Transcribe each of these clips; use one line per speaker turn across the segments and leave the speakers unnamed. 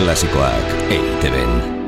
Klasikoak EITB-en.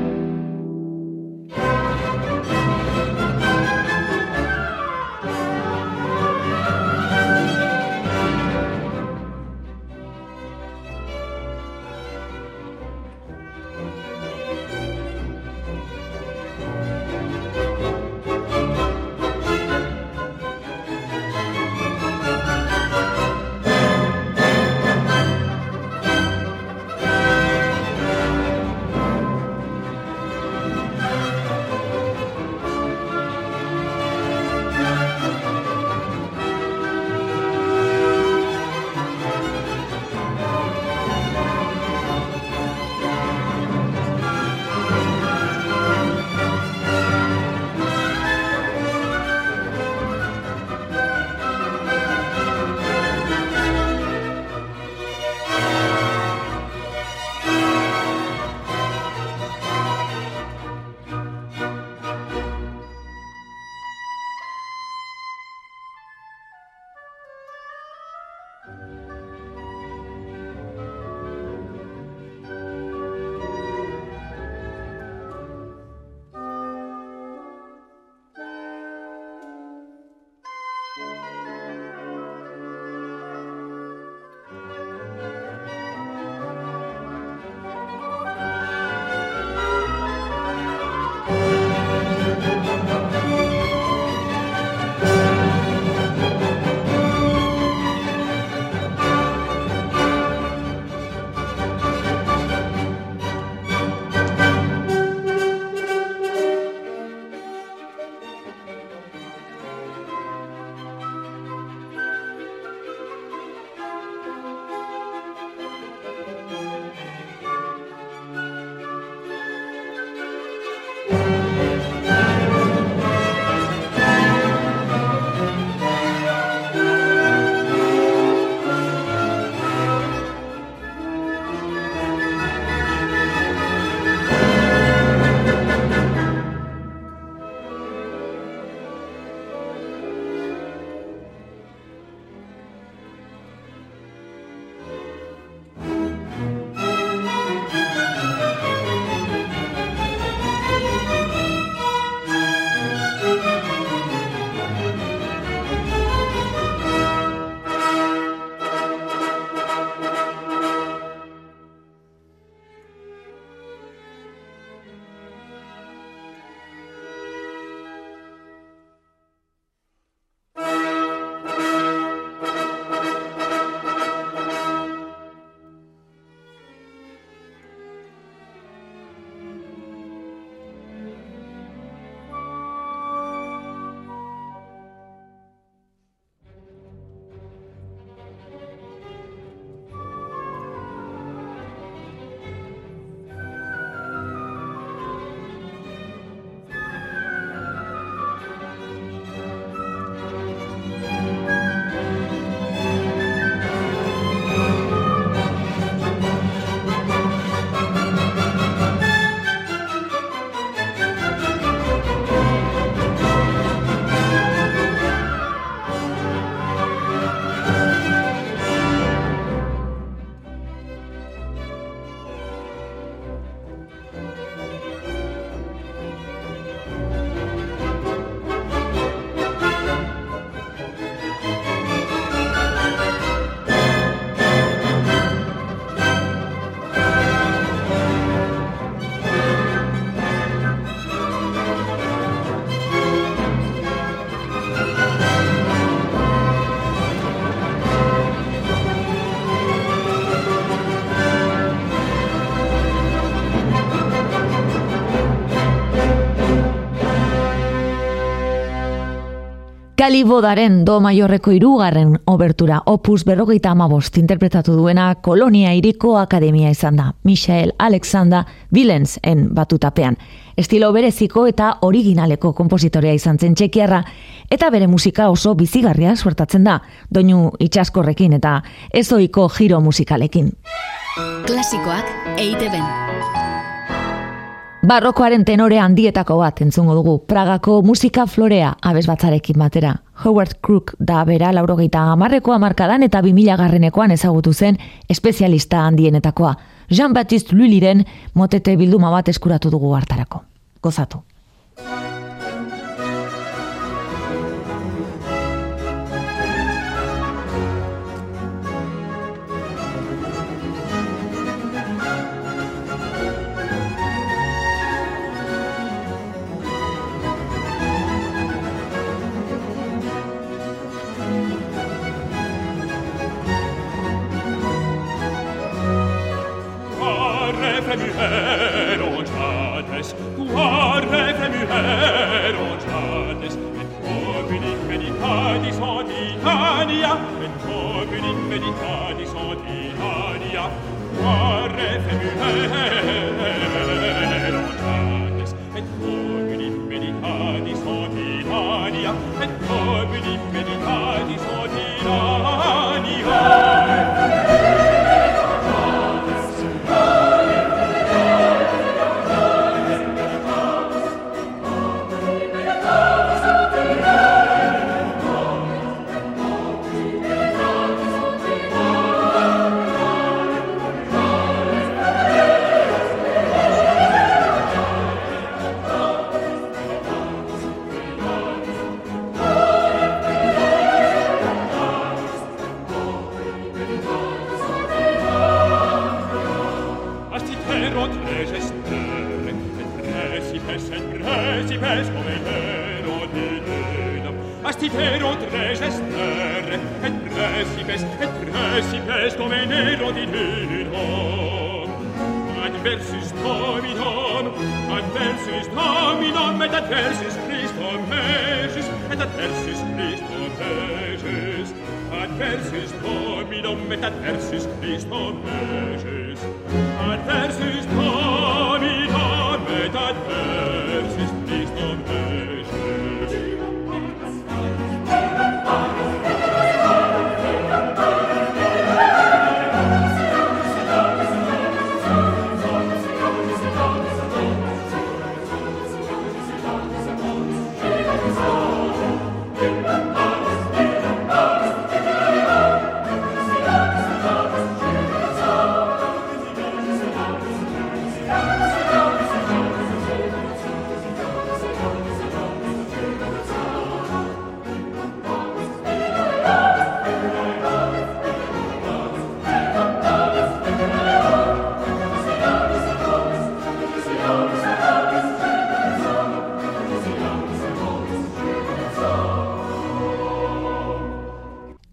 Kalibodaren do maiorreko irugarren obertura opus berrogeita amabost interpretatu duena Kolonia Iriko Akademia izan da. Michael Alexander Willens en batutapean. Estilo bereziko eta originaleko kompositorea izan zen txekiarra eta bere musika oso bizigarria suertatzen da. Doinu itxaskorrekin eta ezoiko giro musikalekin.
Klasikoak eite
Barrokoaren tenore handietako bat entzungo dugu, Pragako musika florea abez batzarekin batera. Howard Crook da bera laurogeita amarreko amarkadan eta bimila garrenekoan ezagutu zen espezialista handienetakoa. Jean-Baptiste Lulliren motete bilduma bat eskuratu dugu hartarako. Gozatu. Adversus Dominum et adversus Christum Regis Adversus. Dominum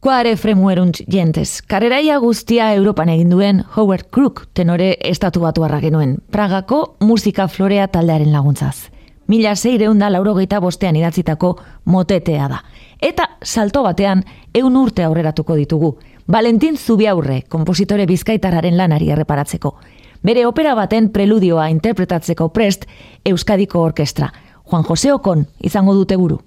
Kuare fremueruntz jentez. Karreraia guztia Europan egin duen Howard Crook tenore estatu batu genuen. Pragako musika florea taldearen laguntzaz. Mila zeireunda laurogeita bostean idatzitako motetea da. Eta salto batean eun urte aurreratuko ditugu. Valentin Zubiaurre, kompositore bizkaitararen lanari erreparatzeko. Bere opera baten preludioa interpretatzeko prest Euskadiko Orkestra. Juan Jose Okon izango dute buru.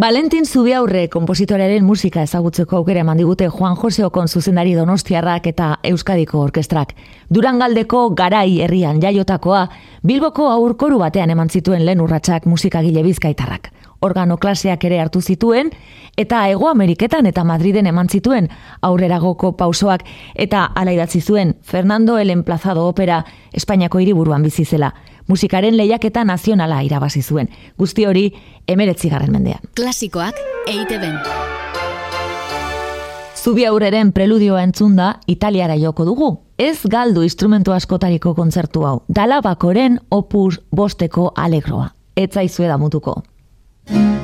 Valentin Zubiaurre kompositorearen musika ezagutzeko aukera eman digute Juan Jose Okon zuzendari Donostiarrak eta Euskadiko Orkestrak. Durangaldeko garai herrian jaiotakoa, Bilboko aurkoru batean eman zituen lehen urratsak musikagile bizkaitarrak. Organo klaseak ere hartu zituen, eta Ego Ameriketan eta Madriden eman zituen aurreragoko pausoak eta ala idatzi zuen Fernando el Emplazado opera Espainiako hiriburuan bizi zela musikaren lehiaketa nazionala irabazi zuen. Guzti hori, emeretzi garren mendean.
Klasikoak eite ben.
Zubi aurreren preludioa entzunda, italiara joko dugu. Ez galdu instrumentu askotariko kontzertu hau. Dalabakoren opus bosteko alegroa. Etzaizue da thank you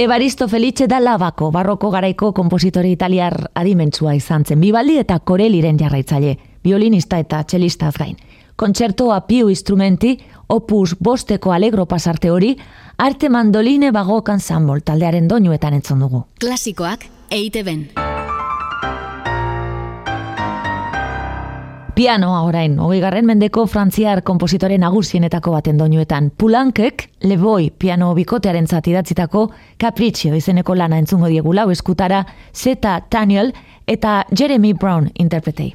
Evaristo Felice da Labako, barroko garaiko kompositore italiar adimentsua izan zen, bibaldi eta koreliren jarraitzaile, violinista eta txelistaz gain. Kontzertoa piu instrumenti, opus bosteko alegro pasarte hori, arte mandoline bagokan zanbol taldearen doinuetan entzun dugu.
Klasikoak eite ben.
Pianoa orain, hogei garren mendeko frantziar kompositore nagusienetako baten doinuetan. Pulankek, leboi piano bikotearen zatidatzitako Capriccio izeneko lana entzungo diegu lau eskutara Zeta Daniel eta Jeremy Brown interpretei.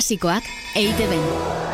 Klasikoak EITB.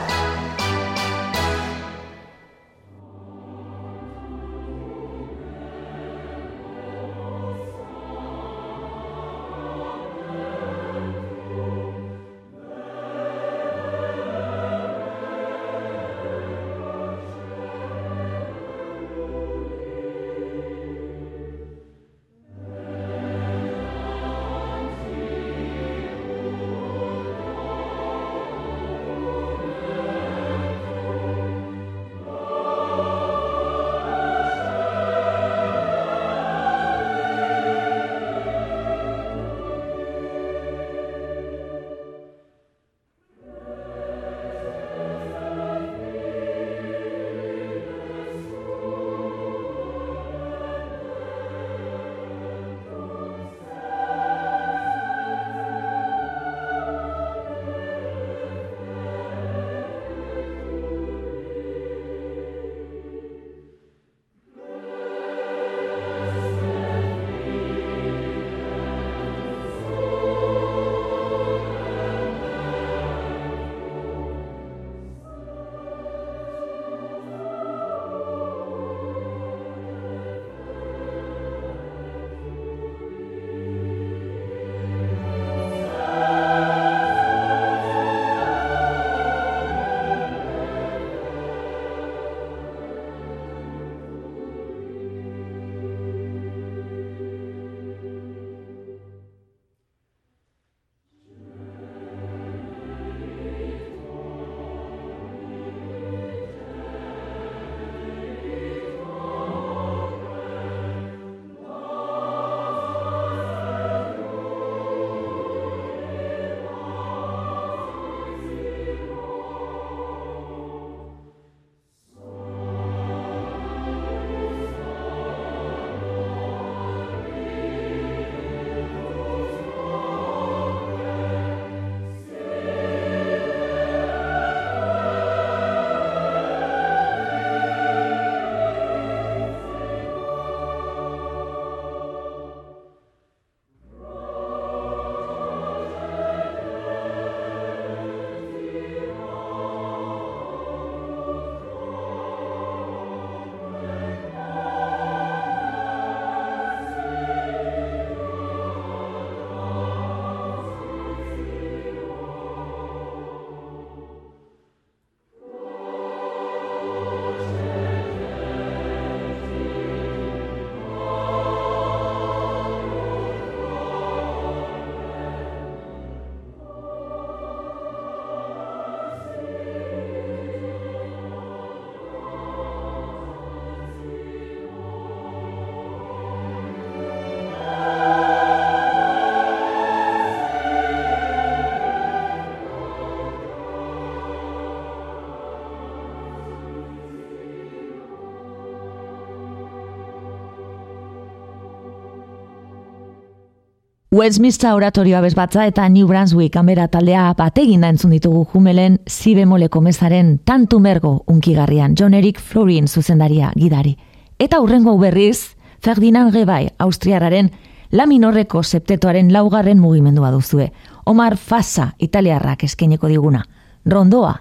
Westminster oratorioa bezbatza eta New Brunswick kamera taldea bategin da entzun ditugu jumelen zibemoleko mezaren tantu mergo unkigarrian John Eric Florin zuzendaria gidari. Eta hurrengo berriz, Ferdinand Gebai, Austriararen la minorreko septetoaren laugarren mugimendua duzue. Omar Fasa, italiarrak eskeneko diguna. Rondoa.